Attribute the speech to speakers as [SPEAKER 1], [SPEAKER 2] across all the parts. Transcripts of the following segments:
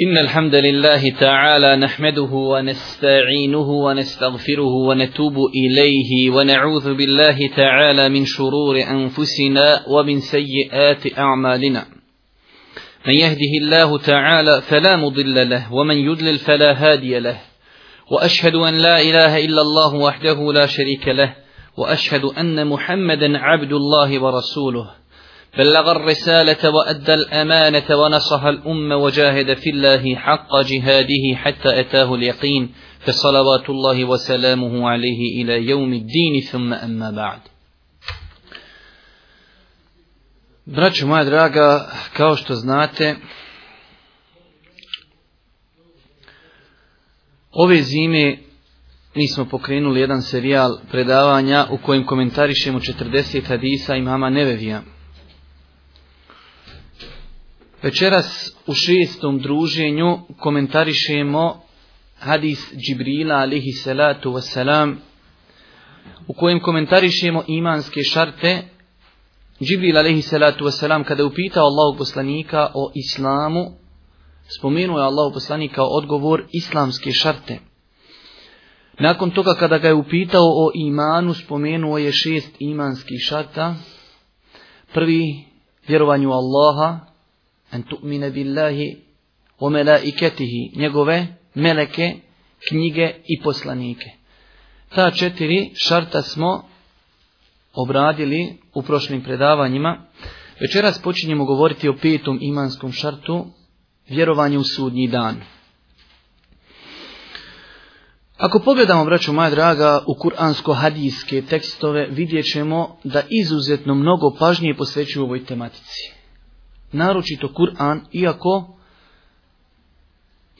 [SPEAKER 1] إن الحمد لله تعالى نحمده ونستعينه ونستغفره ونتوب إليه ونعوذ بالله تعالى من شرور أنفسنا ومن سيئات أعمالنا من يهده الله تعالى فلا مضل له ومن يدلل فلا هادي له وأشهد أن لا إله إلا الله وحده لا شريك له وأشهد أن محمدا عبد الله ورسوله بلغ الرسالة وأدى الأمانة ونصح الأمة وجاهد في الله حق جهاده حتى أتاه اليقين فصلوات الله وسلامه عليه إلى يوم الدين ثم أما بعد
[SPEAKER 2] Braćo moja draga, kao što znate, ove zime mi smo pokrenuli jedan serijal predavanja u kojem komentarišemo 40 hadisa imama Nevevija. Večeras u šestom druženju komentarišemo hadis Džibrila alihi salatu wasalam u kojem komentarišemo imanske šarte Džibril alihi salatu wasalam kada je upitao Allahog poslanika o islamu spomenuo je Allahog poslanika odgovor islamske šarte. Nakon toga kada ga je upitao o imanu spomenuo je šest imanskih šarta. Prvi vjerovanju Allaha, en tu'mine billahi o melaiketihi, njegove meleke, knjige i poslanike. Ta četiri šarta smo obradili u prošlim predavanjima. Večeras počinjemo govoriti o petom imanskom šartu, vjerovanju u sudnji dan. Ako pogledamo, braću moja draga, u kuransko-hadijske tekstove, vidjet ćemo da izuzetno mnogo pažnje posvećuju ovoj tematici naročito Kur'an, iako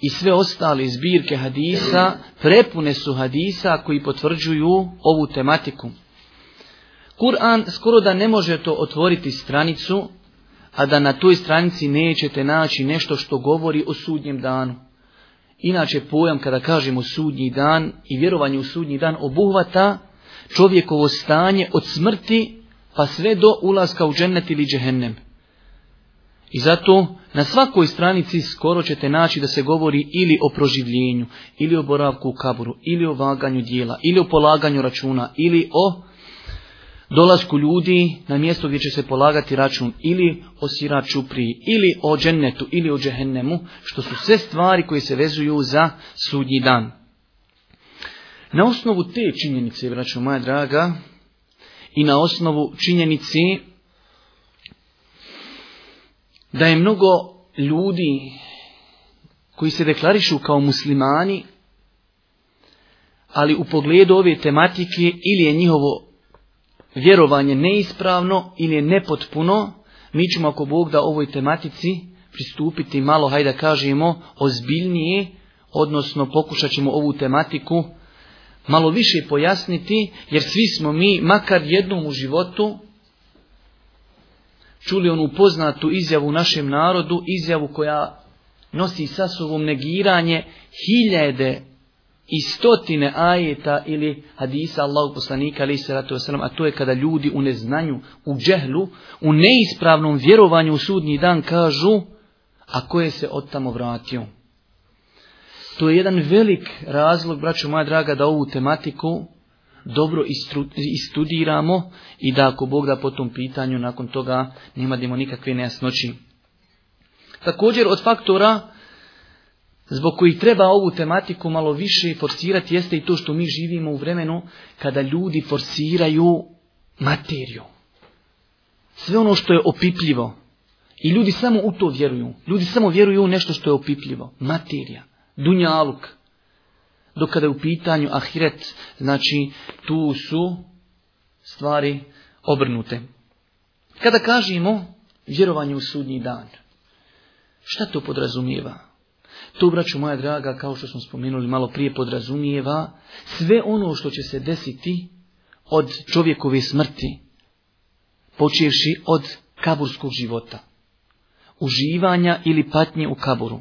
[SPEAKER 2] i sve ostale zbirke hadisa prepune su hadisa koji potvrđuju ovu tematiku. Kur'an skoro da ne možete otvoriti stranicu, a da na toj stranici nećete naći nešto što govori o sudnjem danu. Inače pojam kada kažemo sudnji dan i vjerovanje u sudnji dan obuhvata čovjekovo stanje od smrti pa sve do ulaska u džennet ili džehennem. I zato na svakoj stranici skoro ćete naći da se govori ili o proživljenju, ili o boravku u kaburu, ili o vaganju dijela, ili o polaganju računa, ili o dolasku ljudi na mjesto gdje će se polagati račun, ili o siraču pri, ili o džennetu, ili o džehennemu, što su sve stvari koje se vezuju za sudnji dan. Na osnovu te činjenice, braćo moja draga, i na osnovu činjenici da je mnogo ljudi koji se deklarišu kao muslimani, ali u pogledu ove tematike ili je njihovo vjerovanje neispravno ili je nepotpuno, mi ćemo ako Bog da ovoj tematici pristupiti malo, hajde da kažemo, ozbiljnije, odnosno pokušat ćemo ovu tematiku malo više pojasniti, jer svi smo mi, makar jednom u životu, čuli onu poznatu izjavu u našem narodu, izjavu koja nosi sa sobom negiranje hiljade i stotine ajeta ili hadisa Allahog poslanika ali se a to je kada ljudi u neznanju, u džehlu, u neispravnom vjerovanju u sudnji dan kažu, a ko je se od tamo vratio. To je jedan velik razlog, braćo moja draga, da ovu tematiku dobro istudiramo i da ako Bog da po tom pitanju nakon toga nema dimo nikakve nejasnoći. Također od faktora zbog koji treba ovu tematiku malo više forsirati jeste i to što mi živimo u vremenu kada ljudi forsiraju materiju. Sve ono što je opipljivo. I ljudi samo u to vjeruju. Ljudi samo vjeruju u nešto što je opipljivo. Materija. Dunjaluk dok kada je u pitanju ahiret, znači tu su stvari obrnute. Kada kažemo vjerovanje u sudnji dan, šta to podrazumijeva? To, braću moja draga, kao što smo spomenuli malo prije, podrazumijeva sve ono što će se desiti od čovjekove smrti, počevši od kaburskog života, uživanja ili patnje u kaburu.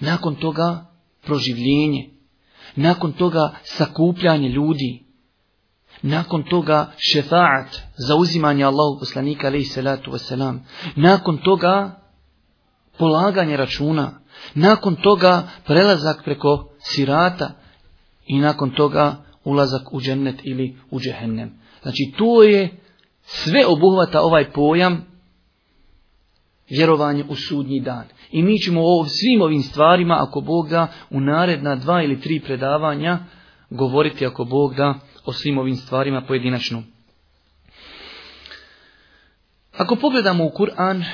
[SPEAKER 2] Nakon toga proživljenje, nakon toga sakupljanje ljudi, nakon toga šefaat, zauzimanje Allahu poslanika alaih salatu wasalam, nakon toga polaganje računa, nakon toga prelazak preko sirata i nakon toga ulazak u džennet ili u džehennem. Znači to je, sve obuhvata ovaj pojam vjerovanje u sudnji dan. I mi ćemo o svim ovim stvarima, ako Bog da, u naredna dva ili tri predavanja govoriti, ako Bog da, o svim ovim stvarima pojedinačno. Ako pogledamo u Kur'an,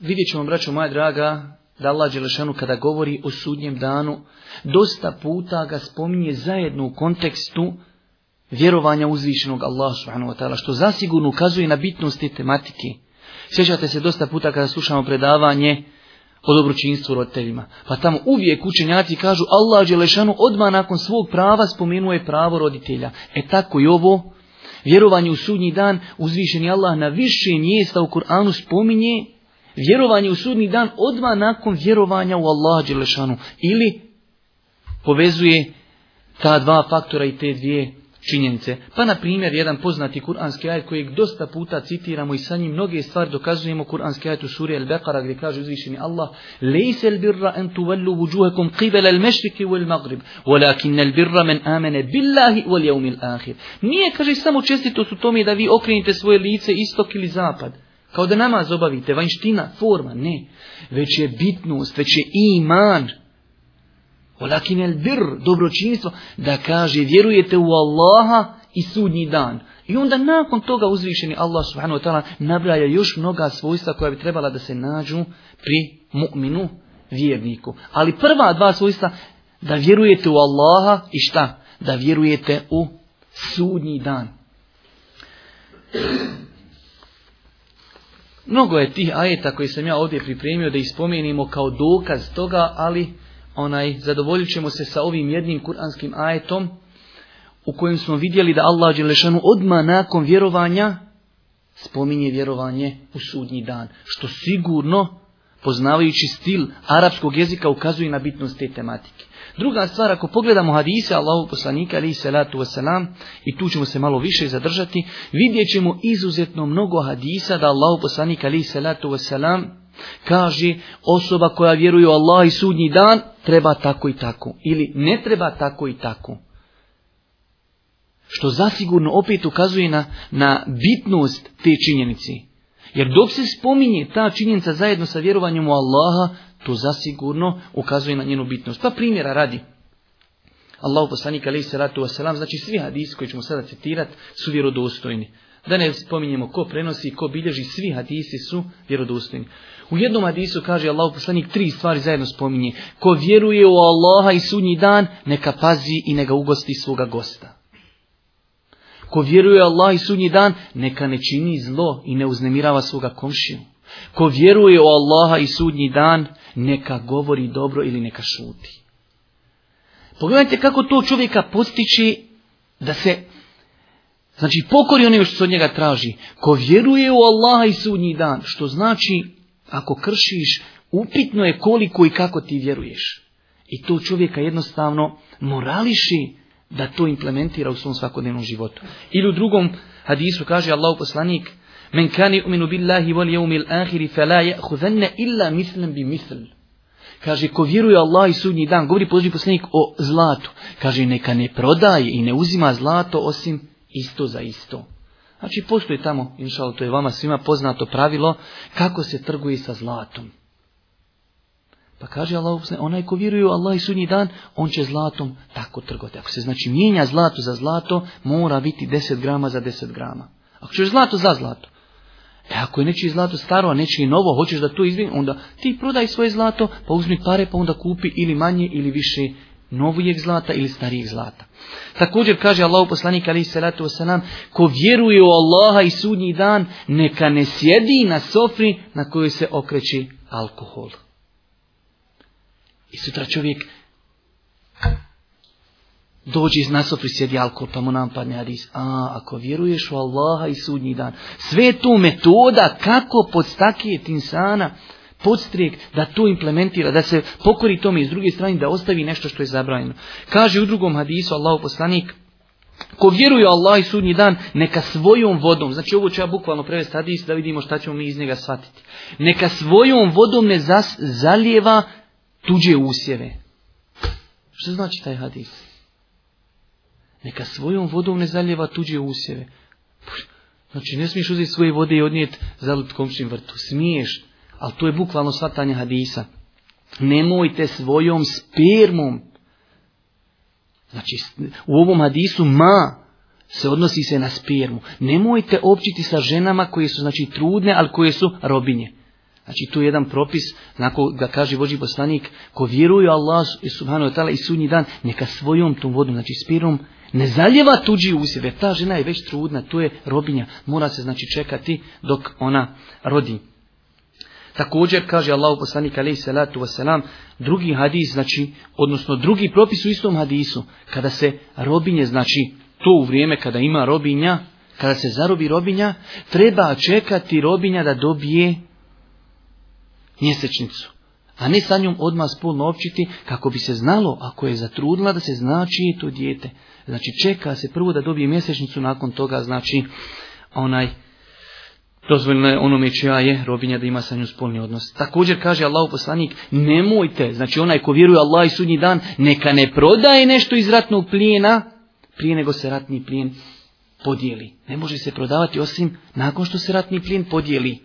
[SPEAKER 2] vidjet ćemo, braćo moja draga, da Allah Đelešanu kada govori o sudnjem danu, dosta puta ga spominje zajedno u kontekstu vjerovanja uzvišenog Allaha subhanahu što zasigurno ukazuje na bitnosti tematike. Sjećate se dosta puta kada slušamo predavanje o dobročinstvu roditeljima. Pa tamo uvijek učenjaci kažu Allah Đelešanu odmah nakon svog prava spomenuje pravo roditelja. E tako i ovo, vjerovanje u sudnji dan, uzvišeni Allah na više mjesta u Kur'anu spominje vjerovanje u sudnji dan odmah nakon vjerovanja u Allah Đelešanu. Ili povezuje ta dva faktora i te dvije činjenice. Pa na primjer jedan poznati kuranski ajet kojeg dosta puta citiramo i sa njim mnoge stvari dokazujemo kuranski ajet u suri Al-Baqara gdje kaže uzvišeni Allah Lejse birra en tuvallu vujuhakum qibala al-mashriqi wal-maghrib walakin al-birra men amene billahi wal yawmil akhir. Nije kaže samo čestitost u tome da vi okrenite svoje lice istok ili zapad. Kao da namaz obavite, vanština, forma, ne. Već je bitnost, već je iman Olakin el bir, dobročinstvo, da kaže vjerujete u Allaha i sudnji dan. I onda nakon toga uzvišeni Allah subhanahu wa ta'ala nabraja još mnoga svojstva koja bi trebala da se nađu pri mu'minu vjerniku. Ali prva dva svojstva da vjerujete u Allaha i šta? Da vjerujete u sudnji dan. Mnogo je tih ajeta koje sam ja ovdje pripremio da ispomenimo kao dokaz toga, ali onaj, zadovoljit ćemo se sa ovim jednim kuranskim ajetom u kojem smo vidjeli da Allah Đelešanu odmah nakon vjerovanja spominje vjerovanje u sudnji dan. Što sigurno, poznavajući stil arapskog jezika, ukazuje na bitnost te tematike. Druga stvar, ako pogledamo hadise Allahu poslanika ali salatu wasalam, i tu ćemo se malo više zadržati, vidjet ćemo izuzetno mnogo hadisa da Allahu poslanika, ali salatu wasalam kaže osoba koja vjeruje u Allah i sudnji dan, treba tako i tako ili ne treba tako i tako. Što zasigurno opet ukazuje na, na bitnost te činjenici. Jer dok se spominje ta činjenica zajedno sa vjerovanjem u Allaha, to zasigurno ukazuje na njenu bitnost. Pa primjera radi. Allahu poslanik alaihi salatu wasalam, znači svi hadisi koji ćemo sada citirati su vjerodostojni. Da ne spominjemo ko prenosi, ko bilježi, svi hadisi su vjerodostojni. U jednom hadisu kaže Allah poslanik tri stvari zajedno spominje. Ko vjeruje u Allaha i sudnji dan, neka pazi i neka ugosti svoga gosta. Ko vjeruje u Allah i sudnji dan, neka ne čini zlo i ne uznemirava svoga komšiju. Ko vjeruje u Allaha i sudnji dan, neka govori dobro ili neka šuti. Pogledajte kako to čovjeka postići da se Znači pokori on što se od njega traži. Ko vjeruje u Allaha i sudnji dan. Što znači, ako kršiš, upitno je koliko i kako ti vjeruješ. I to čovjeka jednostavno morališi da to implementira u svom svakodnevnom životu. Ili u drugom hadisu kaže Allah poslanik Men kani uminu billahi wal ahiri illa mislim bi misl. Kaže, ko vjeruje Allah i sudnji dan, govori poslanik o zlatu. Kaže, neka ne prodaje i ne uzima zlato osim isto za isto. Znači postoji tamo, inšal, to je vama svima poznato pravilo, kako se trguje sa zlatom. Pa kaže Allah, onaj ko vjeruje u Allah i sudnji dan, on će zlatom tako trgovati. Ako se znači mijenja zlato za zlato, mora biti 10 grama za 10 grama. Ako ćeš zlato za zlato, E ako je nečije zlato staro, a nečije novo, hoćeš da to izvini, onda ti prodaj svoje zlato, pa uzmi pare, pa onda kupi ili manje ili više novijeg zlata ili starijeg zlata. Također kaže Allah poslanik ali salatu wasalam, ko vjeruje u Allaha i sudnji dan, neka ne sjedi na sofri na kojoj se okreći alkohol. I sutra čovjek dođe iz nasofri, sjedi alkohol, pa mu nam padne hadis. A, ako vjeruješ u Allaha i sudnji dan, sve to metoda kako podstakijeti insana podstrijek da to implementira, da se pokori tome i s druge strane da ostavi nešto što je zabranjeno. Kaže u drugom hadisu Allahu poslanik, Ko vjeruje Allah i sudnji dan, neka svojom vodom, znači ovo ću ja bukvalno prevesti hadis da vidimo šta ćemo mi iz njega shvatiti. Neka svojom vodom ne zas, zalijeva tuđe usjeve. Što znači taj hadis? Neka svojom vodom ne zaljeva tuđe usjeve. Znači, ne smiješ uzeti svoje vode i odnijeti zalut komšin vrtu. Smiješ, ali to je bukvalno shvatanje hadisa. Nemojte svojom spermom. Znači, u ovom hadisu ma se odnosi se na spirmu. Nemojte općiti sa ženama koje su znači trudne, ali koje su robinje. Znači tu je jedan propis, znako ga kaže vođi poslanik, ko vjeruje Allah subhanahu wa ta'ala i sudnji dan, neka svojom tom vodom, znači spirom, ne zaljeva tuđi u sebe. ta žena je već trudna, tu je robinja, mora se znači čekati dok ona rodi. Također kaže Allah poslanik alaih salatu wasalam, drugi hadis, znači, odnosno drugi propis u istom hadisu, kada se robinje, znači, to u vrijeme kada ima robinja, kada se zarobi robinja, treba čekati robinja da dobije mjesečnicu. A ne sa njom odmah spolno općiti kako bi se znalo, ako je zatrudila, da se zna čije to dijete. Znači čeka se prvo da dobije mjesečnicu, nakon toga znači onaj Dozvoljeno je onome čija je robinja da ima sa njom spolni odnos. Također kaže Allah poslanik, nemojte, znači onaj ko vjeruje Allah i sudnji dan, neka ne prodaje nešto iz ratnog plijena, prije nego se ratni plijen podijeli. Ne može se prodavati osim nakon što se ratni plijen podijeli.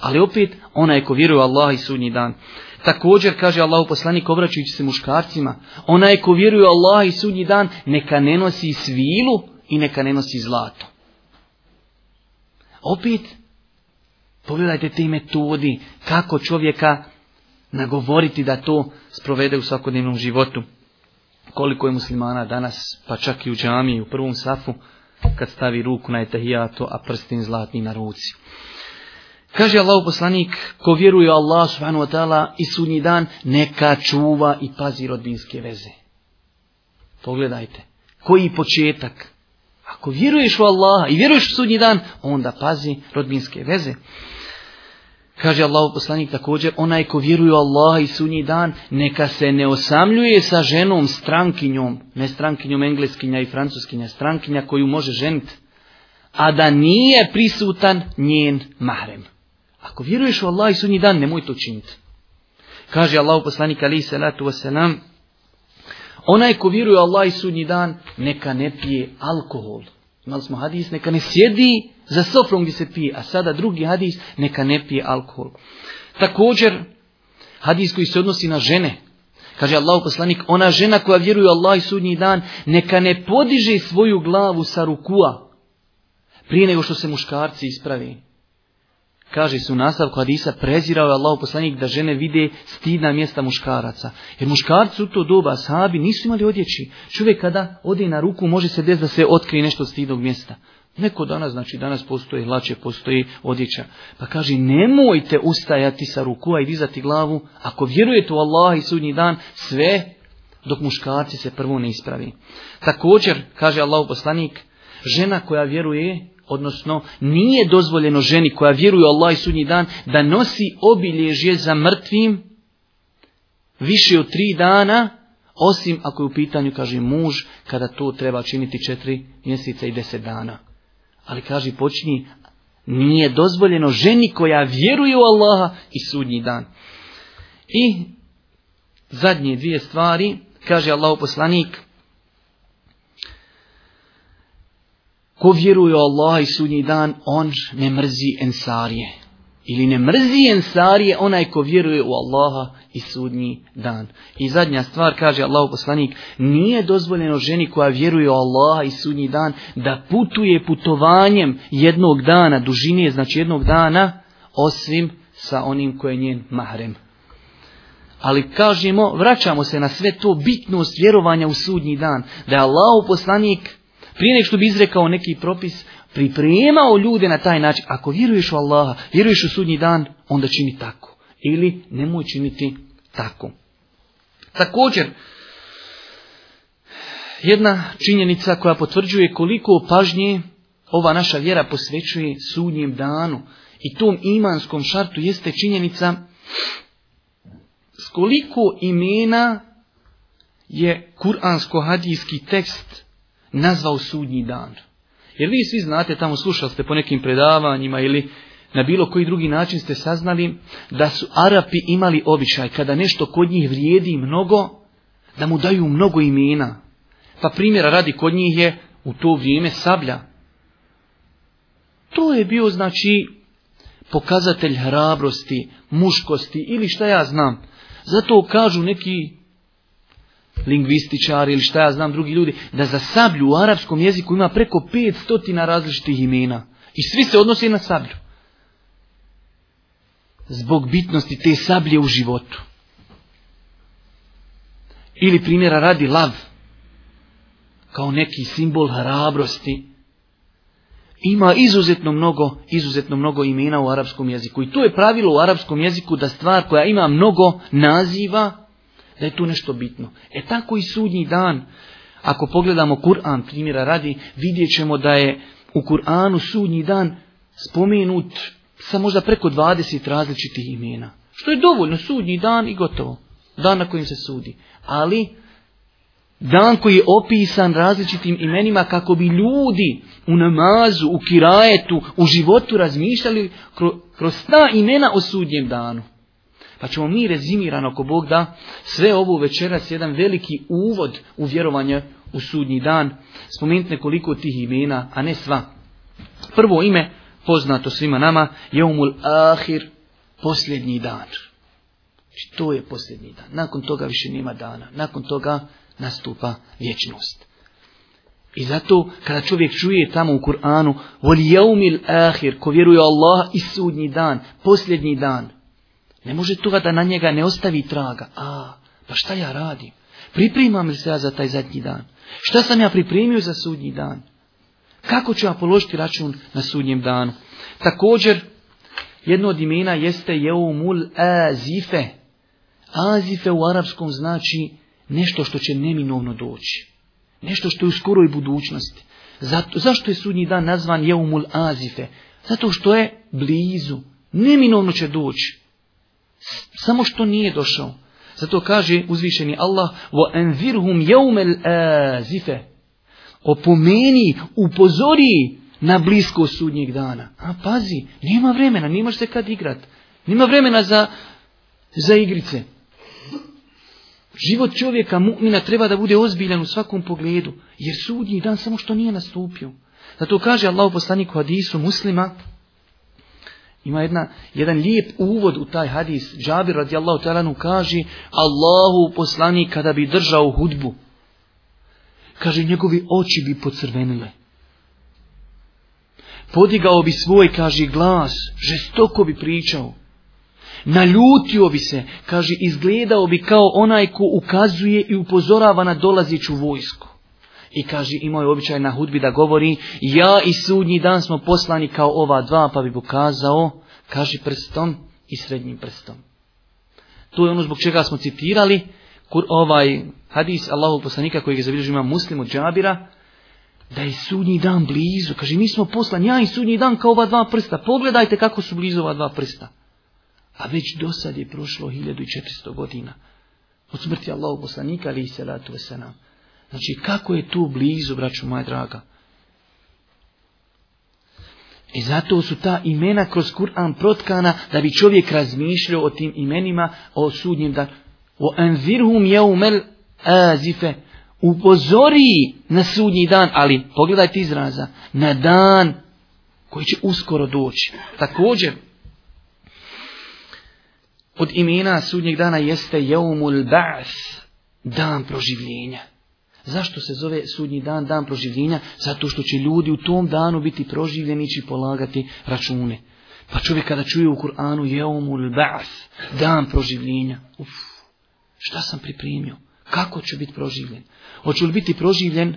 [SPEAKER 2] Ali opet, onaj ko vjeruje Allah i sudnji dan. Također, kaže Allah poslanik, obraćujući se muškarcima, onaj ko vjeruje Allah i sudnji dan, neka ne nosi svilu i neka ne nosi zlato. Opet, Pogledajte te metodi, kako čovjeka nagovoriti da to sprovede u svakodnevnom životu. Koliko je muslimana danas, pa čak i u džami u prvom safu, kad stavi ruku na etahijato, a prstin zlatni na ruci. Kaže Allah poslanik, ko vjeruje Allah subhanahu wa ta'ala i sudnji dan, neka čuva i pazi rodbinske veze. Pogledajte, koji početak. Ako vjeruješ u Allaha i vjeruješ u sudnji dan, onda pazi rodbinske veze. Kaže Allah poslanik također, onaj ko vjeruje u i sunji dan, neka se ne osamljuje sa ženom strankinjom, ne strankinjom engleskinja i francuskinja, strankinja koju može ženiti, a da nije prisutan njen mahrem. Ako vjeruješ u Allah i sunji dan, nemoj to činiti. Kaže Allahu poslanik ali salatu wasalam, onaj ko vjeruje u Allah i sunji dan, neka ne pije alkohol. Imali smo hadis, neka ne sjedi za sofrom gdje se pije, a sada drugi hadis, neka ne pije alkohol. Također, hadis koji se odnosi na žene, Kaže Allah poslanik, ona žena koja vjeruje u Allah i sudnji dan, neka ne podiže svoju glavu sa rukua, prije nego što se muškarci ispravi. Kaže su u nastavku hadisa, prezirao je Allah poslanik da žene vide stidna mjesta muškaraca. Jer muškarci u to doba, sahabi, nisu imali odjeći. Čovjek kada ode na ruku, može se desiti da se otkrije nešto stidnog mjesta. Neko danas, znači danas postoji hlače, postoji odjeća. Pa kaže, nemojte ustajati sa ruku, i dizati glavu. Ako vjerujete u Allah i sudnji dan, sve dok muškarci se prvo ne ispravi. Također, kaže Allah poslanik, žena koja vjeruje odnosno nije dozvoljeno ženi koja vjeruje u Allah i sudnji dan da nosi obilježje za mrtvim više od tri dana, osim ako je u pitanju, kaže muž, kada to treba činiti četiri mjeseca i deset dana. Ali kaže, počni, nije dozvoljeno ženi koja vjeruje u Allaha i sudnji dan. I zadnje dvije stvari, kaže Allah poslanik, ko vjeruje u Allah i sudnji dan, on ne mrzi ensarije. Ili ne mrzi ensarije onaj ko vjeruje u Allaha i sudnji dan. I zadnja stvar, kaže Allah poslanik, nije dozvoljeno ženi koja vjeruje u Allaha i sudnji dan da putuje putovanjem jednog dana, dužine znači jednog dana, osim sa onim koje je njen mahrem. Ali kažemo, vraćamo se na sve to bitnost vjerovanja u sudnji dan, da je Allah poslanik prije nek što bi izrekao neki propis, pripremao ljude na taj način. Ako vjeruješ u Allaha, vjeruješ u sudnji dan, onda čini tako. Ili nemoj činiti tako. Također, jedna činjenica koja potvrđuje koliko pažnje ova naša vjera posvećuje sudnjem danu i tom imanskom šartu jeste činjenica s koliko imena je kuransko-hadijski tekst nazvao sudnji dan. Jer vi svi znate, tamo slušali ste po nekim predavanjima ili na bilo koji drugi način ste saznali da su Arapi imali običaj kada nešto kod njih vrijedi mnogo, da mu daju mnogo imena. Pa primjera radi kod njih je u to vrijeme sablja. To je bio znači pokazatelj hrabrosti, muškosti ili šta ja znam. Zato kažu neki lingvističari ili šta ja znam drugi ljudi, da za sablju u arapskom jeziku ima preko 500 različitih imena. I svi se odnose na sablju. Zbog bitnosti te sablje u životu. Ili primjera radi lav. Kao neki simbol hrabrosti. Ima izuzetno mnogo, izuzetno mnogo imena u arapskom jeziku. I to je pravilo u arapskom jeziku da stvar koja ima mnogo naziva, da je tu nešto bitno. E tako i sudnji dan. Ako pogledamo Kur'an, primjera radi, vidjet ćemo da je u Kur'anu sudnji dan spomenut sa možda preko 20 različitih imena. Što je dovoljno, sudnji dan i gotovo. Dan na kojim se sudi. Ali, dan koji je opisan različitim imenima kako bi ljudi u namazu, u kirajetu, u životu razmišljali kroz ta imena o sudnjem danu. Pa ćemo mi rezimirano, ako Bog da, sve ovo večeras jedan veliki uvod u vjerovanje u sudnji dan. Spomenuti nekoliko tih imena, a ne sva. Prvo ime, poznato svima nama, je umul ahir, posljednji dan. Znači, to je posljednji dan. Nakon toga više nema dana. Nakon toga nastupa vječnost. I zato kada čovjek čuje tamo u Kur'anu, voli jaumil ahir, ko vjeruje Allah i sudnji dan, posljednji dan, ne može toga da na njega ne ostavi traga. A, pa šta ja radim? Pripremam li se ja za taj zadnji dan? Šta sam ja pripremio za sudnji dan? Kako ću ja položiti račun na sudnjem danu? Također, jedno od imena jeste Jeumul Azife. Azife u arapskom znači nešto što će neminovno doći. Nešto što je u skoroj budućnosti. Zato, zašto je sudnji dan nazvan Jeumul Azife? Zato što je blizu. Neminovno će doći. Samo što nije došao. Zato kaže uzvišeni Allah وَأَنْذِرْهُمْ يَوْمَ azifa Opomeni, upozori na blisko sudnjeg dana. A pazi, nema vremena, nemaš se kad igrat. Nema vremena za, za igrice. Život čovjeka mu'mina treba da bude ozbiljan u svakom pogledu, jer sudnji dan samo što nije nastupio. Zato kaže Allah u poslaniku hadisu muslima, ima jedna, jedan lijep uvod u taj hadis. Džabir radijallahu talanu kaže Allahu poslani kada bi držao hudbu. Kaže njegovi oči bi pocrvenile. Podigao bi svoj, kaže, glas, žestoko bi pričao. Naljutio bi se, kaže, izgledao bi kao onaj ko ukazuje i upozorava na dolaziću vojsku i kaže imao je običaj na hudbi da govori ja i sudnji dan smo poslani kao ova dva pa bi pokazao kaži prstom i srednjim prstom. To je ono zbog čega smo citirali kur, ovaj hadis Allahu poslanika koji je zabilježio ima muslim od džabira da je sudnji dan blizu. Kaže mi smo poslani ja i sudnji dan kao ova dva prsta. Pogledajte kako su blizu ova dva prsta. A već do sad je prošlo 1400 godina. Od smrti Allahu poslanika ali i salatu wasalam. Znači, kako je tu blizu, braću moja draga? I e, zato su ta imena kroz Kur'an protkana da bi čovjek razmišljao o tim imenima, o sudnjem da O anzirhum jeumel azife. Upozori na sudnji dan, ali pogledajte izraza, na dan koji će uskoro doći. Također, od imena sudnjeg dana jeste jeumul Bas dan proživljenja. Zašto se zove sudnji dan, dan proživljenja? Zato što će ljudi u tom danu biti proživljeni i polagati račune. Pa čovjek kada čuje u Kur'anu Jeomul ba'th, dan proživljenja. Uf, šta sam pripremio? Kako ću biti proživljen? Hoću li biti proživljen,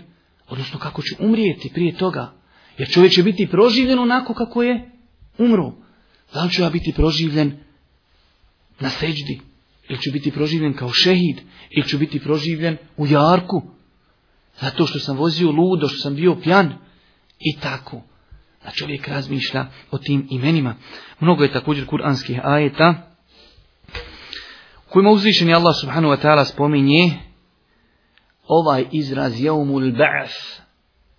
[SPEAKER 2] odnosno kako ću umrijeti prije toga? Jer čovjek će biti proživljen onako kako je umro. Da li ću ja biti proživljen na seđdi? Ili ću biti proživljen kao šehid? Ili ću biti proživljen u jarku? Zato što sam vozio ludo, što sam bio pjan. I tako. A čovjek razmišlja o tim imenima. Mnogo je također kuranskih ajeta kojima je Allah subhanahu wa ta'ala spominje ovaj izraz jaumul bas,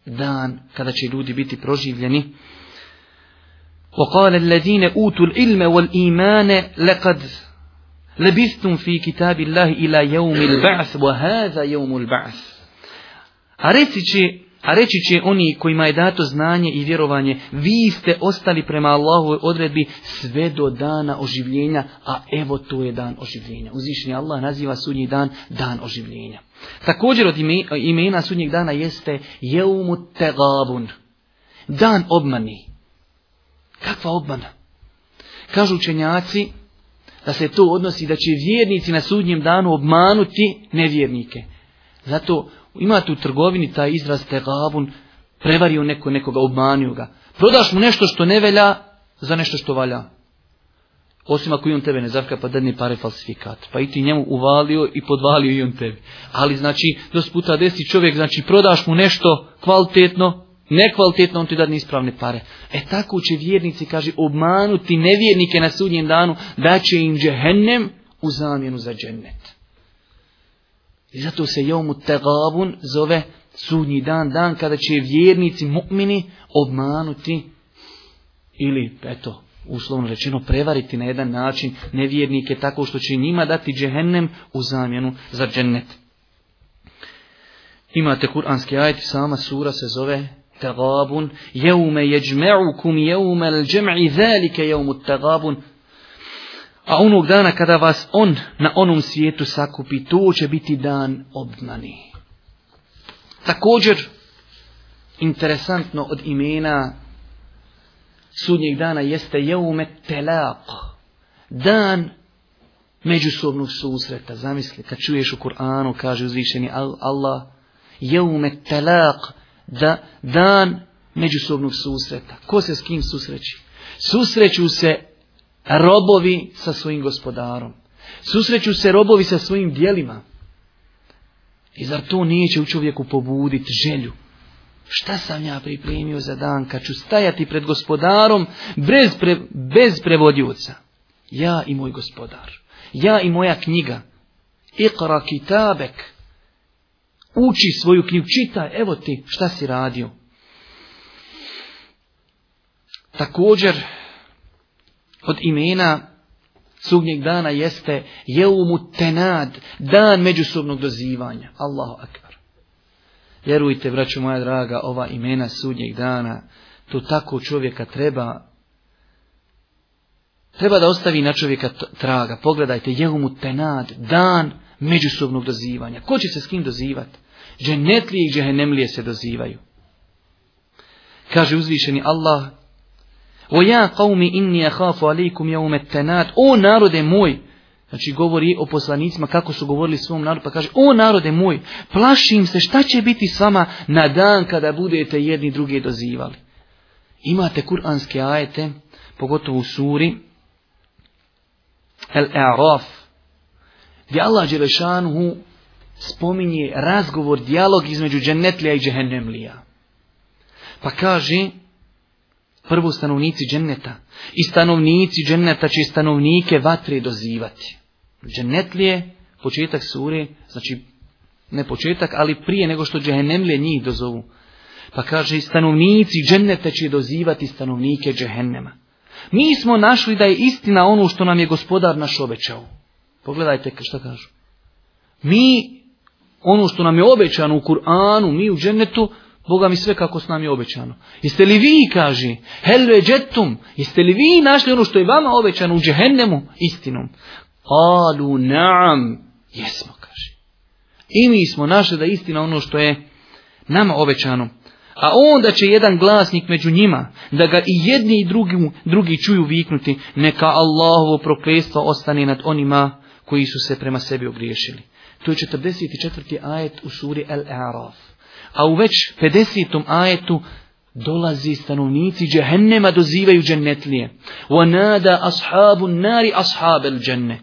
[SPEAKER 2] dan kada će ljudi biti proživljeni وقال الذين ilma العلم والإيمان لقد لبثتم في كتاب الله baas يوم البعث وهذا يوم البعث a reći će, oni kojima je dato znanje i vjerovanje, vi ste ostali prema Allahu odredbi sve do dana oživljenja, a evo to je dan oživljenja. Uzvišnji Allah naziva sudnji dan dan oživljenja. Također od imena sudnjeg dana jeste Jeumu Tegabun, dan obmani. Kakva obmana? Kažu učenjaci da se to odnosi da će vjernici na sudnjem danu obmanuti nevjernike. Zato Imate u trgovini taj izraz tegavun, prevario neko, nekoga, obmanio ga. Prodaš mu nešto što ne velja za nešto što valja. Osim ako i on tebe ne zavka pa dadne pare falsifikat. Pa i ti njemu uvalio i podvalio i on tebi. Ali znači, dosputa puta desi čovjek, znači prodaš mu nešto kvalitetno, nekvalitetno, on ti dadne ispravne pare. E tako će vjernici, kaže, obmanuti nevjernike na sudnjem danu, da će im džehennem u zamjenu za džennet. I zato se jomu tegabun zove sudnji dan, dan kada će vjernici, mu'mini, obmanuti ili, eto, uslovno rečeno, prevariti na jedan način nevjernike tako što će njima dati džehennem u zamjenu za džennet. Imate kuranski ajt sama sura se zove Tagabun, jeume jeđme'ukum, jeume l'đem'i, velike jeumu Tagabun, a onog dana kada vas on na onom svijetu sakupi, to će biti dan obmani. Također, interesantno od imena sudnjeg dana jeste jeume telaq, dan međusobnog susreta. Zamisli, kad čuješ u Kur'anu, kaže uzvišeni Allah, jeume telaq, da, dan međusobnog susreta. Ko se s kim susreći? Susreću se robovi sa svojim gospodarom. Susreću se robovi sa svojim dijelima. I zar to neće u čovjeku pobuditi želju? Šta sam ja pripremio za dan kad ću stajati pred gospodarom bez, pre, bez Ja i moj gospodar. Ja i moja knjiga. Iqra kitabek. Uči svoju knjigu. Čitaj, evo ti šta si radio. Također, od imena sudnjeg dana jeste jeumu tenad, dan međusobnog dozivanja. Allahu akbar. Vjerujte, braću moja draga, ova imena sudnjeg dana, to tako čovjeka treba, treba da ostavi na čovjeka traga. Pogledajte, jeumu tenad, dan međusobnog dozivanja. Ko će se s kim dozivati? Dženetlije i džehenemlije se dozivaju. Kaže uzvišeni Allah o ja inni ahafu alaikum jaumet tenat. O narode moj. Znači govori o poslanicima kako su govorili svom narodu pa kaže o narode moj plašim se šta će biti s vama na dan kada budete jedni druge dozivali. Imate kuranske ajete pogotovo u suri El-A'raf gdje Allah Đelešanuhu spominje razgovor, dijalog između džennetlija i džehennemlija. Pa kaže Prvo stanovnici dženneta. I stanovnici dženneta će stanovnike vatre dozivati. je početak sure, znači ne početak, ali prije nego što džehennemlije njih dozovu. Pa kaže, stanovnici dženneta će dozivati stanovnike džehennema. Mi smo našli da je istina ono što nam je gospodar naš obećao. Pogledajte što kažu. Mi, ono što nam je obećano u Kur'anu, mi u džennetu, Boga mi sve kako s nami je obećano. Jeste li vi, kaži, hel džetum jeste li vi našli ono što je vama obećano u džehennemu istinom? Alu naam, jesmo, kaže. I mi smo našli da je istina ono što je nama obećano. A onda će jedan glasnik među njima, da ga i jedni i drugi, drugi čuju viknuti, neka Allahovo proklestvo ostane nad onima koji su se prema sebi ogriješili. To je 44. ajet u suri El-Araf a u već 50. ajetu dolazi stanovnici džehennema dozivaju džennetlije. وَنَادَ أَصْحَابُ النَّارِ أَصْحَابَ الْجَنَّةِ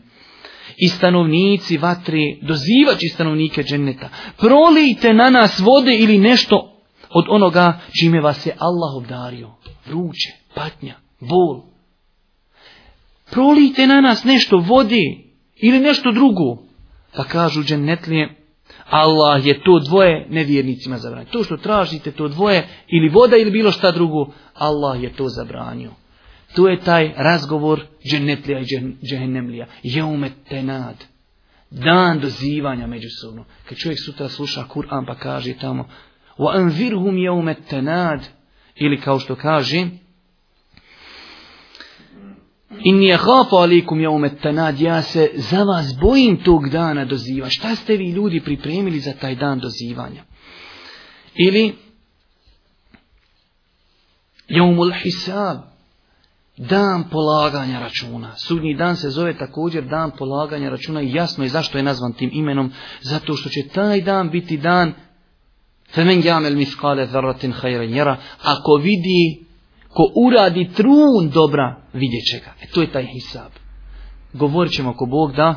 [SPEAKER 2] i stanovnici vatri, dozivaći stanovnike dženneta, prolijte na nas vode ili nešto od onoga čime vas je Allah obdario. ruče, patnja, bol. Prolijte na nas nešto vodi ili nešto drugo. Pa kažu džennetlije, Allah je to dvoje nevjernicima zabranio. To što tražite, to dvoje, ili voda ili bilo šta drugo, Allah je to zabranio. To je taj razgovor dženetlija i Je Jeumet tenad. Dan dozivanja međusobno. Kad čovjek sutra sluša Kur'an pa kaže tamo je يَوْمَ tenad. Ili kao što kaže Inni khafu alikum yawm at ja se za vas bojim tog dana doziva. Šta ste vi ljudi pripremili za taj dan dozivanja? Ili umul hisab, dan polaganja računa. Sudnji dan se zove također dan polaganja računa i jasno je zašto je nazvan tim imenom. Zato što će taj dan biti dan Femen jamel miskale zarratin Ako vidi ko uradi trun dobra, vidjet će ga. E to je taj hisab. Govorit ćemo ako Bog da,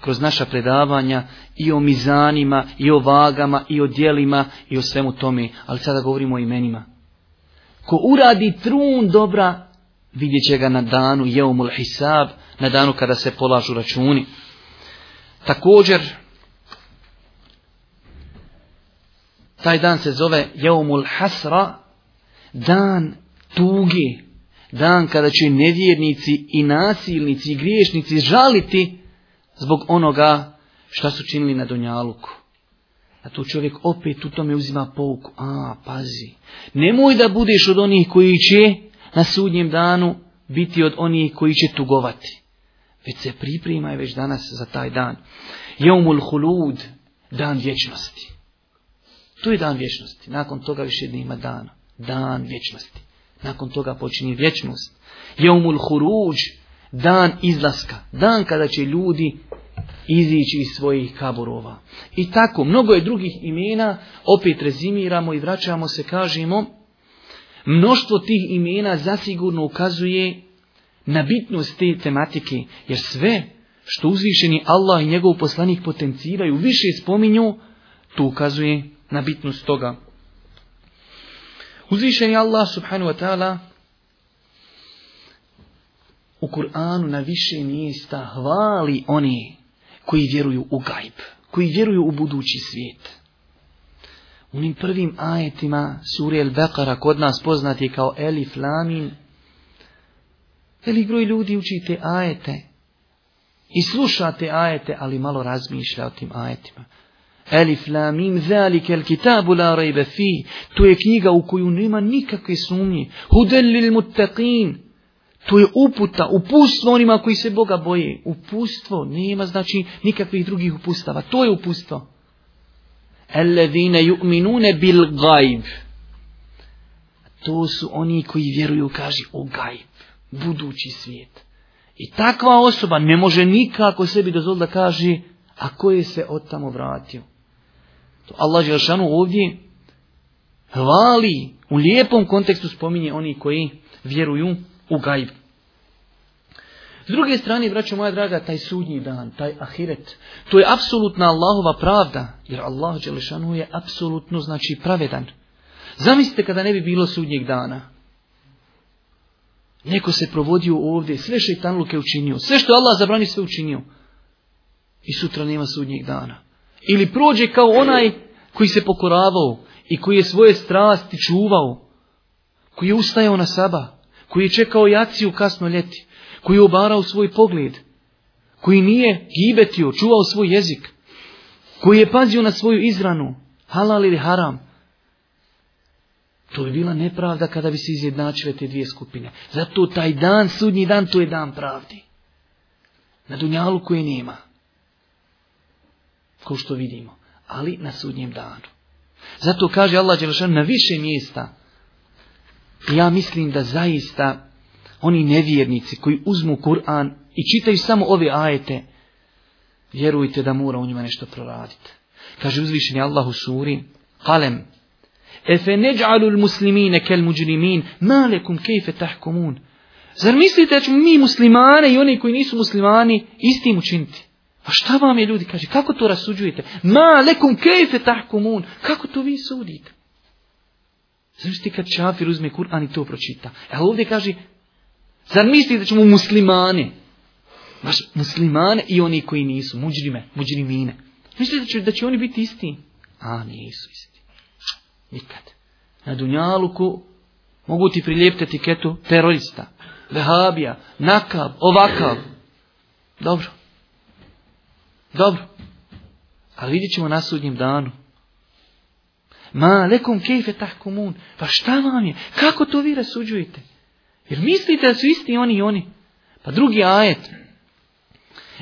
[SPEAKER 2] kroz naša predavanja i o mizanima, i o vagama, i o dijelima, i o svemu tome. Ali sada govorimo o imenima. Ko uradi trun dobra, vidjet će ga na danu jeumul hisab, na danu kada se polažu računi. Također, taj dan se zove jeumul hasra, dan tugi, dan kada će nevjernici i nasilnici i griješnici žaliti zbog onoga šta su činili na Donjaluku. A tu čovjek opet u tome uzima pouku. A, pazi, nemoj da budeš od onih koji će na sudnjem danu biti od onih koji će tugovati. Već se pripremaj već danas za taj dan. Jeumul hulud, dan vječnosti. Tu je dan vječnosti. Nakon toga više nema dana. Dan vječnosti. Nakon toga počinje vječnost. umul huruđ, dan izlaska. Dan kada će ljudi izići iz svojih kaburova. I tako, mnogo je drugih imena, opet rezimiramo i vraćamo se, kažemo, mnoštvo tih imena zasigurno ukazuje na bitnost te tematike, jer sve što uzvišeni Allah i njegov poslanik potenciraju, više spominju, to ukazuje na bitnost toga. Uzvišen je Allah subhanu wa ta'ala u Kur'anu na više mjesta hvali oni koji vjeruju u gajb, koji vjeruju u budući svijet. U onim prvim ajetima suri El-Bekara kod nas poznati kao Elif Lamin. Velik broj ljudi učite ajete i sluša ajete, ali malo razmišlja o tim ajetima. Elif la mim zalika al la rayba fi. To je knjiga u koju nema nikakve sumnje. Hudel lil muttaqin. To je uputa, upustvo onima koji se Boga boje. Upustvo, nema znači nikakvih drugih upustava. To je upustvo. Ellezine ju'minune bil gajb. To su oni koji vjeruju, kaži, u gajb, budući svijet. I takva osoba ne može nikako sebi dozvoliti da kaže, a ko je se od tamo vratio? To Allah Želšanu ovdje hvali, u lijepom kontekstu spominje oni koji vjeruju u gajb. S druge strane, braćo moja draga, taj sudnji dan, taj ahiret, to je apsolutna Allahova pravda, jer Allah Đelešanu je apsolutno znači pravedan. Zamislite kada ne bi bilo sudnjeg dana. Neko se provodio ovdje, sve šeitanluke učinio, sve što Allah zabrani sve učinio. I sutra nema sudnjeg dana. Ili prođe kao onaj koji se pokoravao i koji je svoje strasti čuvao, koji je ustajao na saba, koji je čekao jaciju kasno ljeti, koji je obarao svoj pogled, koji nije gibetio, čuvao svoj jezik, koji je pazio na svoju izranu, halal ili haram. To bi bila nepravda kada bi se izjednačile te dvije skupine. Zato taj dan, sudnji dan, to je dan pravdi. Na dunjalu koje nema kao što vidimo, ali na sudnjem danu. Zato kaže Allah Đelešan na više mjesta. Ja mislim da zaista oni nevjernici koji uzmu Kur'an i čitaju samo ove ajete, vjerujte da mora u njima nešto proraditi. Kaže uzvišeni Allah u suri, Kalem, Efe neđ'alul muslimine kel muđrimin, malekum kejfe tahkomun. Zar mislite da ćemo mi muslimane i oni koji nisu muslimani istim učiniti? Pa šta vam je ljudi? Kaže, kako to rasuđujete? Ma lekum kejfe tahkumun. Kako to vi sudite? Znaš ti kad čafir uzme Kur'an i to pročita. E, A ovdje kaže, zar mislite da ćemo muslimane? Baš muslimane i oni koji nisu, muđrime, muđrimine. Mislite da će, da će oni biti isti? A nisu isti. Nikad. Na Dunjaluku mogu ti prilijepiti etiketu terorista, vehabija, nakab, ovakav. Dobro. Dobro. Ali vidjet ćemo na sudnjem danu. Ma lekom kejfe tahkumun. Pa šta vam je? Kako to vi rasuđujete? Jer mislite da su isti oni i oni? Pa drugi ajet.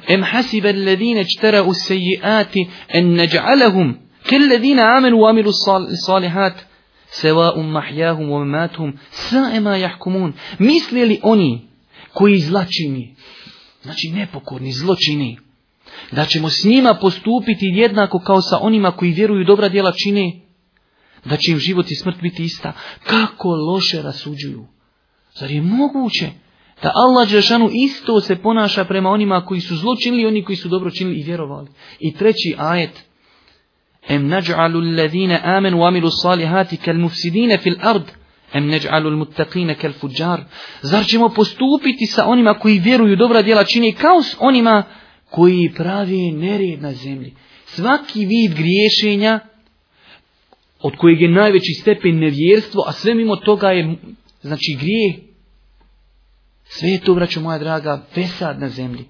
[SPEAKER 2] Em hasibe ledine čtera u sejijati en neđa'alahum kelladina amenu amilu salihat sevaum mahjahum wa mamathum ema jahkumun. Misle li oni koji zlačini, znači nepokorni zločini, da ćemo s njima postupiti jednako kao sa onima koji vjeruju dobra djela čine, da će im život i smrt biti ista, kako loše rasuđuju. Zar je moguće da Allah Đešanu isto se ponaša prema onima koji su zlo činili i oni koji su dobro činili i vjerovali? I treći ajet. Em nađa'alu allazine amenu amilu salihati kal mufsidine fil ard, em nađa'alu muttaqine kal fuđar. Zar ćemo postupiti sa onima koji vjeruju dobra djela čine kao s onima koji pravi nered na zemlji. Svaki vid griješenja, od kojeg je najveći stepen nevjerstvo, a sve mimo toga je, znači, grije, Sve je to, moja draga, pesad na zemlji.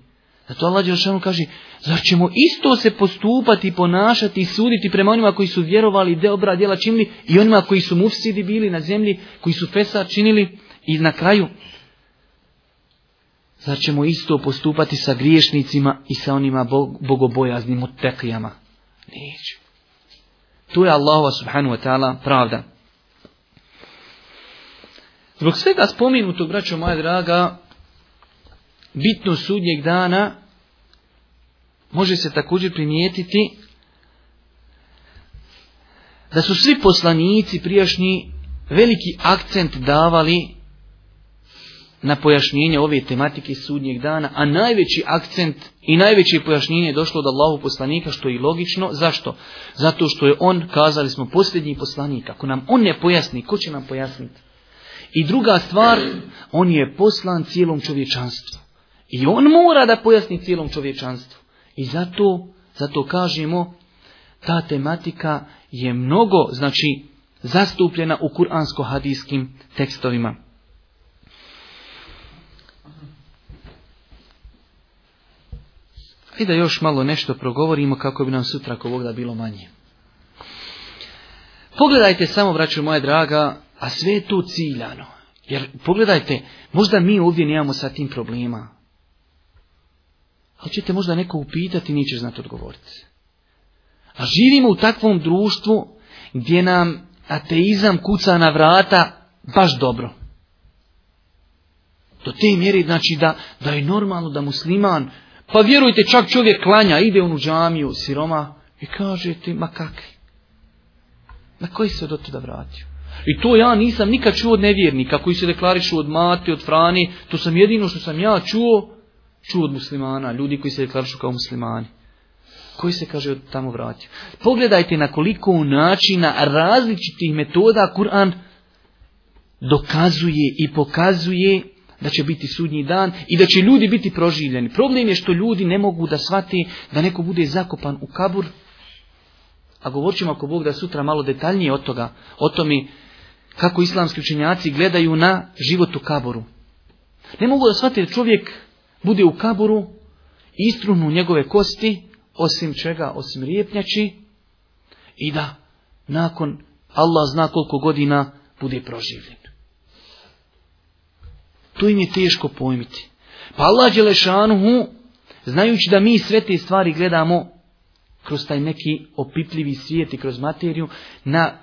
[SPEAKER 2] Zato Allah Đelšanu kaže, zar ćemo isto se postupati, ponašati i suditi prema onima koji su vjerovali, dobra djela činili i onima koji su mufsidi bili na zemlji, koji su fesad činili i na kraju Zar ćemo isto postupati sa griješnicima i sa onima bogobojaznim utekijama? Neće. Tu je Allah subhanahu wa ta'ala pravda. Zbog svega spomenutog, braćo moja draga, bitno sudnjeg dana može se također primijetiti da su svi poslanici prijašnji veliki akcent davali na pojašnjenje ove tematike sudnjeg dana, a najveći akcent i najveće pojašnjenje je došlo od Allahu poslanika, što je i logično. Zašto? Zato što je on, kazali smo, posljednji poslanik. Ako nam on ne pojasni, ko će nam pojasniti? I druga stvar, on je poslan cijelom čovječanstvu. I on mora da pojasni cijelom čovječanstvu. I zato, zato kažemo, ta tematika je mnogo, znači, zastupljena u kuransko-hadijskim tekstovima. I da još malo nešto progovorimo kako bi nam sutra ako Bog da bilo manje. Pogledajte samo, vraću moja draga, a sve je tu ciljano. Jer pogledajte, možda mi ovdje nemamo sa tim problema. Ali ćete možda neko upitati, neće znati odgovoriti. A živimo u takvom društvu gdje nam ateizam kuca na vrata baš dobro. Do te mjeri znači da, da je normalno da musliman pa vjerujte, čak čovjek klanja, ide u džamiju siroma i kaže ti, ma kakvi? Na koji se do tada vratio? I to ja nisam nikad čuo od nevjernika koji se deklarišu od mati, od frani. To sam jedino što sam ja čuo, čuo od muslimana, ljudi koji se deklarišu kao muslimani. Koji se, kaže, od tamo vratio. Pogledajte na koliko načina različitih metoda Kur'an dokazuje i pokazuje da će biti sudnji dan i da će ljudi biti proživljeni. Problem je što ljudi ne mogu da shvati da neko bude zakopan u kabur. A govorit ćemo ako Bog da sutra malo detaljnije od toga, o tome kako islamski učenjaci gledaju na život u kaboru. Ne mogu da shvati da čovjek bude u kaboru i istrunu njegove kosti, osim čega, osim rijepnjači, i da nakon Allah zna koliko godina bude proživljen. To im je teško pojmiti. Pa Allah Đelešanuhu, znajući da mi sve te stvari gledamo kroz taj neki opipljivi svijet i kroz materiju, na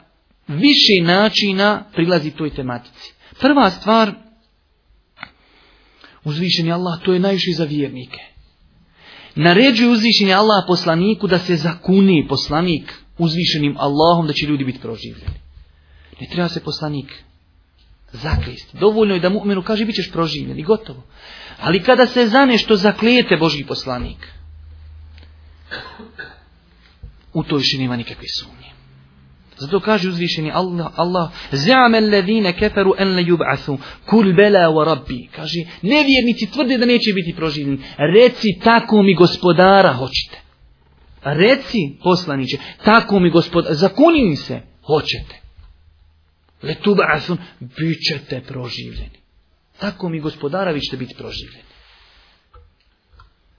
[SPEAKER 2] više načina prilazi toj tematici. Prva stvar, uzvišeni Allah, to je najviše za vjernike. Naređuje uzvišeni Allah poslaniku da se zakuni poslanik uzvišenim Allahom da će ljudi biti proživljeni. Ne treba se poslanik zaklijesti. Dovoljno je da mu'minu kaže bit ćeš proživljen i gotovo. Ali kada se za nešto zaklijete Boži poslanik, u to više nema nikakve sumnje. Zato kaže uzvišeni Allah, Allah, zame levine kafaru en le jub'asu kul bela wa rabbi. Kaže, nevjernici tvrde da neće biti proživljeni. Reci tako mi gospodara hoćete. Reci poslaniće, tako mi gospodara, zakuni se, hoćete bit ćete proživljeni. Tako mi gospodara vi ćete biti proživljeni.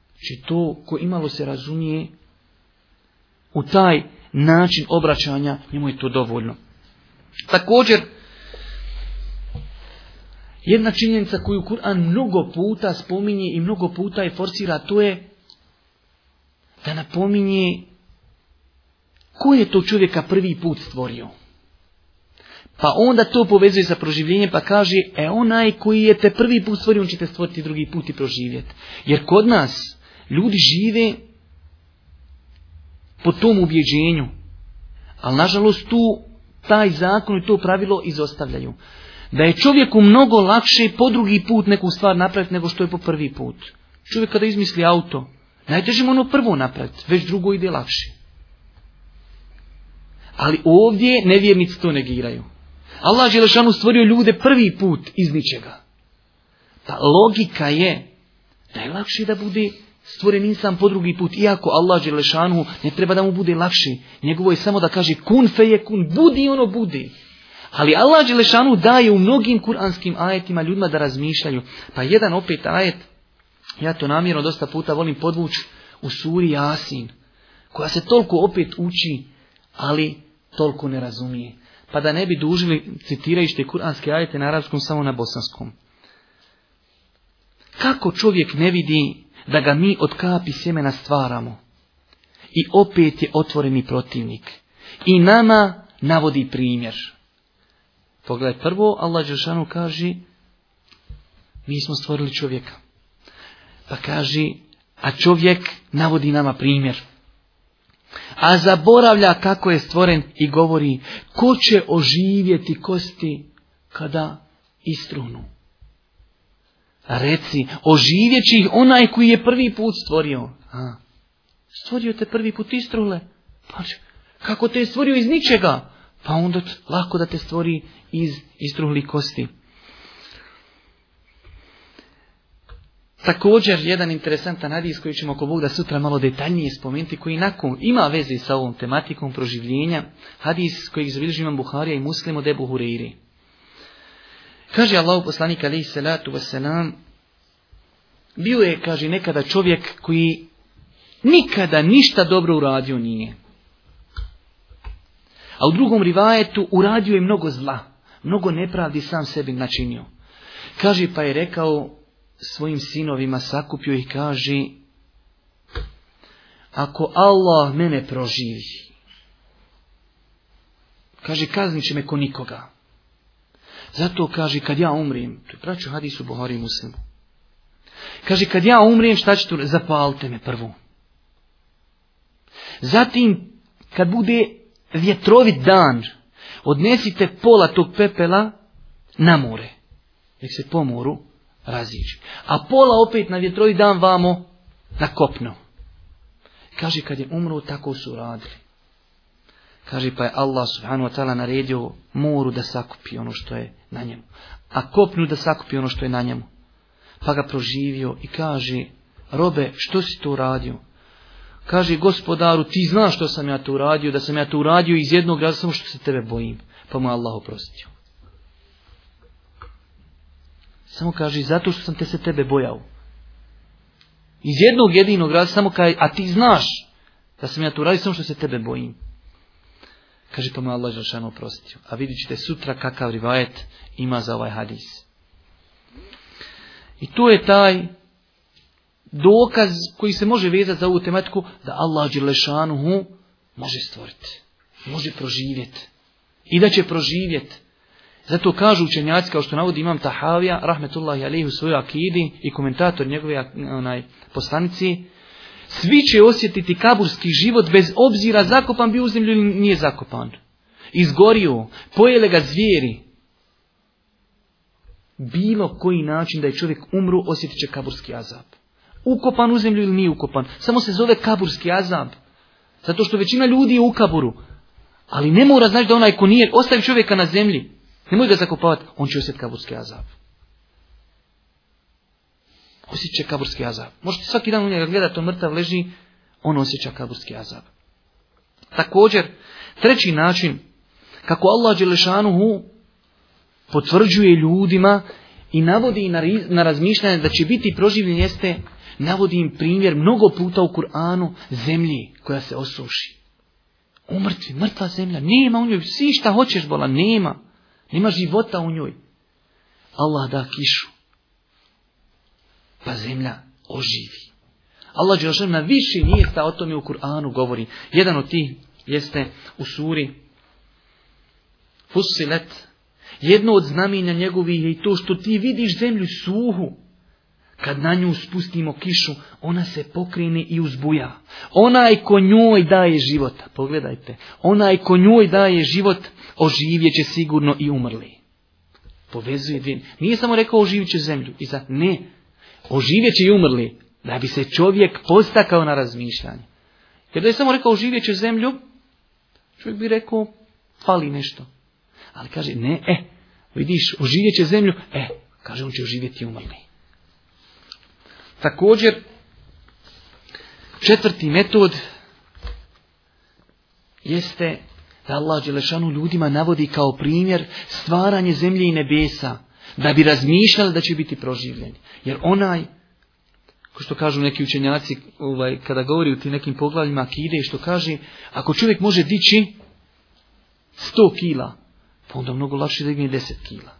[SPEAKER 2] Znači, to ko imalo se razumije u taj način obraćanja, njemu je to dovoljno. Također, jedna činjenica koju Kur'an mnogo puta spominje i mnogo puta je forsira, to je da napominje ko je to čovjeka prvi put stvorio. Pa onda to povezuje sa proživljenjem pa kaže, e onaj koji je te prvi put stvorio, on će te stvoriti drugi put i proživjeti. Jer kod nas ljudi žive po tom ubjeđenju. Ali nažalost tu taj zakon i to pravilo izostavljaju. Da je čovjeku mnogo lakše po drugi put neku stvar napraviti nego što je po prvi put. Čovjek kada izmisli auto, najteže mu ono prvo napraviti, već drugo ide lakše. Ali ovdje nevjernici to negiraju. Allah Lešanu stvorio ljude prvi put iz ničega. Ta logika je da je lakše da bude stvoren insan po drugi put, iako Allah Lešanu ne treba da mu bude lakše. Njegovo je samo da kaže kun je kun, budi ono budi. Ali Allah Lešanu daje u mnogim kuranskim ajetima ljudima da razmišljaju. Pa jedan opet ajet, ja to namjerno dosta puta volim podvući, u suri Jasin, koja se toliko opet uči, ali toliko ne razumije pa da ne bi dužili citirajući kuranske ajete na arabskom, samo na bosanskom. Kako čovjek ne vidi da ga mi od kapi sjemena stvaramo? I opet je otvoreni protivnik. I nama navodi primjer. Pogledaj, prvo Allah Đeršanu kaže mi smo stvorili čovjeka. Pa kaže, a čovjek navodi nama primjer a zaboravlja kako je stvoren i govori ko će oživjeti kosti kada istrunu. Reci, oživjet će ih onaj koji je prvi put stvorio. A, stvorio te prvi put istrule. Pa, kako te je stvorio iz ničega? Pa onda lako da te stvori iz istruhlih kosti. Također, jedan interesantan hadis koji ćemo oko Bog da sutra malo detaljnije spomenuti, koji nakon ima veze sa ovom tematikom proživljenja, hadis kojeg zabilježi imam Buharija i muslim od Ebu Hureyri. Kaže Allah poslanik alaihi salatu wasalam, bio je, kaže, nekada čovjek koji nikada ništa dobro uradio nije. A u drugom rivajetu uradio je mnogo zla, mnogo nepravdi sam sebi načinio. Kaže pa je rekao svojim sinovima sakupio i kaže ako Allah mene proživi, kaže kaznit će me ko nikoga. Zato kaže kad ja umrim, to je praću hadisu Buhari muslimu. Kaže kad ja umrim šta ćete, zapalite me prvo. Zatim kad bude vjetrovit dan, odnesite pola tog pepela na more. Nek se pomoru razići. A pola opet na vjetrovi dan vamo na kopno. Kaže, kad je umro, tako su radili. Kaže, pa je Allah subhanahu wa ta'ala naredio moru da sakupi ono što je na njemu. A kopnu da sakupi ono što je na njemu. Pa ga proživio i kaže, robe, što si to uradio? Kaže, gospodaru, ti znaš što sam ja to uradio, da sam ja to uradio iz jednog razloga, samo što se tebe bojim. Pa mu je Allah oprostio. Samo kaže, zato što sam te se tebe bojao. Iz jednog jedinog razloga, samo kaže, a ti znaš da sam ja tu radio, samo što se tebe bojim. Kaže, pa me Allah zašano oprostio. A vidit ćete sutra kakav rivajet ima za ovaj hadis. I to je taj dokaz koji se može vezati za ovu tematiku, da Allah Đelešanuhu može stvoriti, može proživjeti i da će proživjeti zato kažu učenjaci, kao što navodi imam Tahavija, rahmetullahi alihi u svojoj akidi i komentator njegove onaj, poslanici, svi će osjetiti kaburski život bez obzira zakopan bi u zemlju ili nije zakopan. Izgorio, pojele ga zvijeri. Bilo koji način da je čovjek umru, osjetit će kaburski azab. Ukopan u zemlju ili nije ukopan. Samo se zove kaburski azab. Zato što većina ljudi je u kaburu. Ali ne mora znači da onaj ko nije, ostavi čovjeka na zemlji. Nemoj ga zakopavati, on će osjeti kaburski azab. Osjeća kaburski azab. Možete svaki dan u njega gledati, on mrtav leži, on osjeća kaburski azab. Također, treći način, kako Allah Đelešanuhu potvrđuje ljudima i navodi na razmišljanje da će biti proživljen jeste, navodi im primjer mnogo puta u Kur'anu zemlji koja se osuši. Umrtvi, mrtva zemlja, nema u njoj, svi šta hoćeš bola, nema. Nema života u njoj. Allah da kišu. Pa zemlja oživi. Allah Đelšan na više mjesta o tome u Kur'anu govori. Jedan od tih jeste u suri Fusilet. Jedno od znamenja njegovih je i to što ti vidiš zemlju suhu. Kad na nju spustimo kišu, ona se pokrine i uzbuja. Onaj ko njoj daje život, pogledajte, onaj ko njoj daje život, oživjet će sigurno i umrli. Povezuje dvije. Nije samo rekao oživjeće će zemlju. I sad, ne. Oživjet i umrli. Da bi se čovjek postakao na razmišljanje. Jer da je samo rekao oživjet će zemlju, čovjek bi rekao, fali nešto. Ali kaže, ne, e, vidiš, oživjet će zemlju, e, kaže, on će oživjeti i umrli. Također, četvrti metod jeste da Allah Đelešanu ljudima navodi kao primjer stvaranje zemlje i nebesa, da bi razmišljali da će biti proživljeni. Jer onaj, ko što kažu neki učenjaci, ovaj, kada govori u tim nekim poglavljima akide, što kaže, ako čovjek može dići 100 kila, pa onda mnogo lakše da igne deset kila.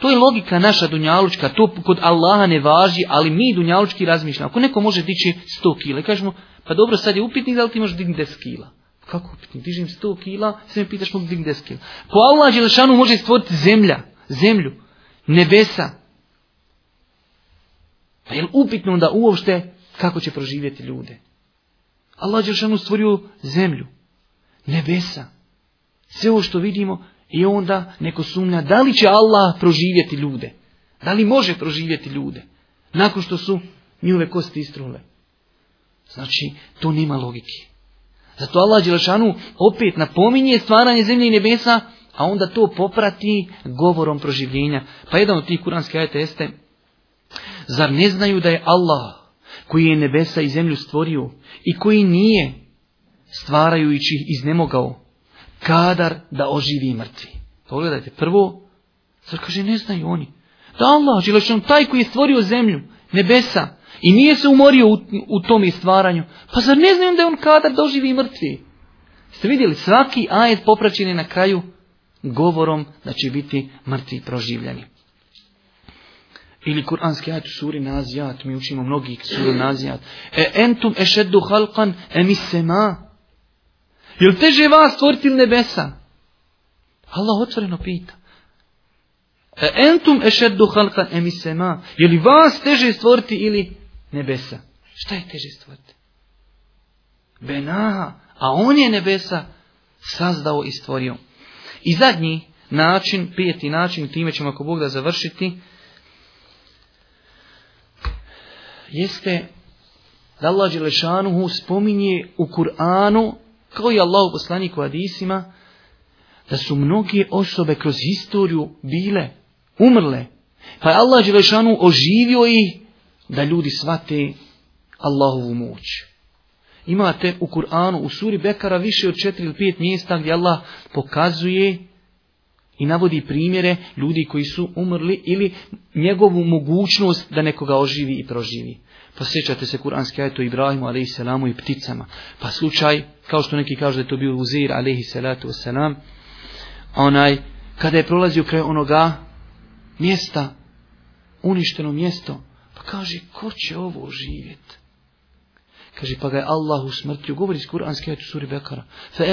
[SPEAKER 2] To je logika naša dunjalučka, to kod Allaha ne važi, ali mi dunjalučki razmišljamo. Ako neko može dići 100 kila, kažemo, pa dobro, sad je upitnik da li ti možeš digni 10 kila. Kako upitnik? Dižem sto kila, sve mi pitaš mogu digni 10 kila. Allah Đelešanu može stvoriti zemlja, zemlju, nebesa. Pa je li upitno onda uopšte kako će proživjeti ljude? Allah Đelešanu stvorio zemlju, nebesa, sve ovo što vidimo i onda neko sumnja da li će Allah proživjeti ljude. Da li može proživjeti ljude? Nakon što su njihove kosti istrule. Znači, to nema logike. Zato Allah Đelšanu opet napominje stvaranje zemlje i nebesa, a onda to poprati govorom proživljenja. Pa jedan od tih kuranske ajeta jeste, zar ne znaju da je Allah koji je nebesa i zemlju stvorio i koji nije stvarajući iznemogao, kadar da oživi mrtvi. Pogledajte, prvo, zar kaže ne znaju oni. Da Allah, Đelešanu, taj koji je stvorio zemlju, nebesa, i nije se umorio u, u tom stvaranju. Pa zar ne znam da je on kadar doživi i mrtvi? Ste vidjeli, svaki ajet popraćen je na kraju govorom da će biti mrtvi proživljeni. Ili kuranski ajet u suri Nazijat, mi učimo mnogi suri Nazijat. E entum ešeddu halkan emisema. Jel teže vas stvoriti nebesa? Allah otvoreno pita. E entum ešeddu halkan emisema. Je li vas teže stvoriti ili nebesa. Šta je teže stvoriti? Benaha, a on je nebesa sazdao i stvorio. I zadnji način, pijeti način, time ćemo ako Bog da završiti, jeste da Allah Đelešanuhu spominje u Kur'anu, kao i Allah u poslaniku Adisima, da su mnoge osobe kroz historiju bile, umrle. Pa je Allah Đelešanu oživio ih da ljudi svate Allahovu moć. Imate u Kur'anu, u suri Bekara više od četiri ili pet mjesta gdje Allah pokazuje i navodi primjere ljudi koji su umrli ili njegovu mogućnost da nekoga oživi i proživi. Pa sjećate se kuranski ajto o Ibrahimu a.s. i pticama. Pa slučaj, kao što neki kažu da je to bio uzir a.s. Onaj, kada je prolazio kraj onoga mjesta, uništeno mjesto, kaže, ko će ovo živjeti? Kaže, pa ga je Allah usmrtio, govori iz Kur'anske ajte suri Bekara. Fa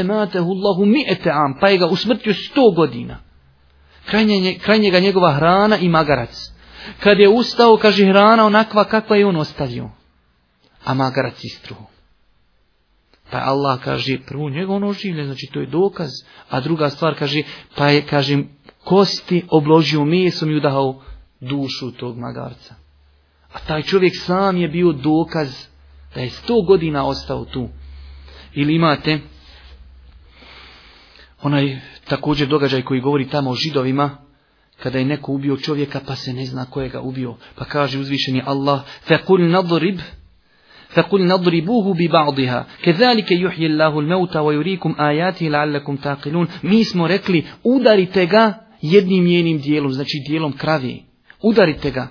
[SPEAKER 2] am, pa je ga usmrtio sto godina. Krajnje, krajnjega njegova hrana i magarac. Kad je ustao, kaže, hrana onakva kakva je on ostavio. A magarac istruo. Pa Allah kaže, prvo njega ono življe, znači to je dokaz. A druga stvar kaže, pa je, kažem, kosti obložio mesom i udahao dušu tog magarca. A taj čovjek sam je bio dokaz da je sto godina ostao tu. Ili imate onaj također događaj koji govori tamo o židovima, kada je neko ubio čovjeka pa se ne zna kojega ubio. Pa kaže uzvišeni Allah, فَقُلْ نَضْرِبْ فَقُلْ نَضْرِبُوهُ بِبَعْضِهَا كَذَلِكَ يُحْيِ اللَّهُ الْمَوْتَ وَيُرِيكُمْ آيَاتِهِ لَعَلَّكُمْ تَاقِلُونَ Mi smo rekli, udarite ga jednim njenim dijelom, znači dijelom kravi. Udarite ga,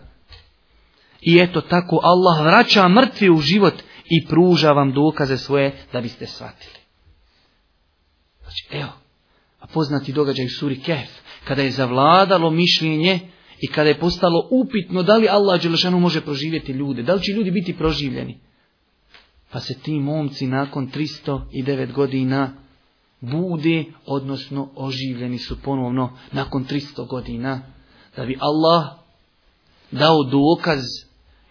[SPEAKER 2] i eto tako Allah vraća mrtvi u život i pruža vam dokaze svoje da biste shvatili. Znači, evo, a poznati događaj suri Kehf, kada je zavladalo mišljenje i kada je postalo upitno da li Allah Đelešanu može proživjeti ljude, da li će ljudi biti proživljeni. Pa se ti momci nakon 309 godina bude, odnosno oživljeni su ponovno nakon 300 godina, da bi Allah dao dokaz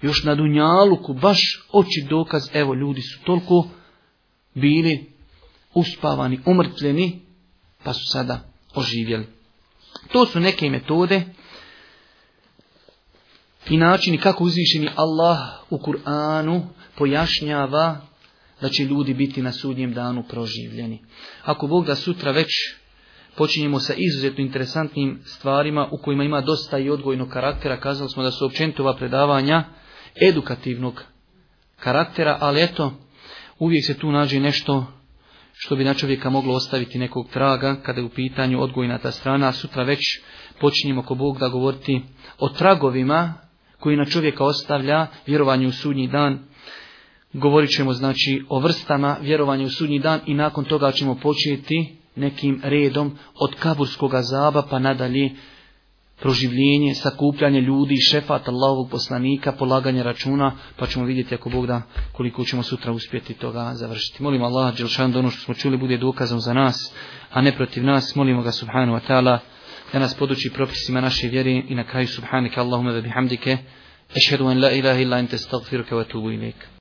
[SPEAKER 2] još na Dunjaluku, baš oči dokaz, evo ljudi su toliko bili uspavani, umrtljeni, pa su sada oživjeli. To su neke metode i načini kako uzvišeni Allah u Kur'anu pojašnjava da će ljudi biti na sudnjem danu proživljeni. Ako Bog da sutra već počinjemo sa izuzetno interesantnim stvarima u kojima ima dosta i odgojnog karaktera, kazali smo da su općentova predavanja edukativnog karaktera, ali eto, uvijek se tu nađe nešto što bi na čovjeka moglo ostaviti nekog traga kada je u pitanju odgojna ta strana, a sutra već počinjemo ko Bog da govoriti o tragovima koji na čovjeka ostavlja vjerovanje u sudnji dan. Govorit ćemo znači o vrstama vjerovanja u sudnji dan i nakon toga ćemo početi nekim redom od kaburskog zaba pa nadalje proživljenje, sakupljanje ljudi, šefat Allahovog poslanika, polaganje računa, pa ćemo vidjeti ako Bog da koliko ćemo sutra uspjeti toga završiti. Molim Allah, Đelšan, da ono što smo čuli bude dokazom za nas, a ne protiv nas. Molimo ga, subhanu wa ta'ala, da nas poduči propisima naše vjeri i na kraju, subhanika Allahume ve bihamdike, ešhedu en la ilaha illa ente stagfiruke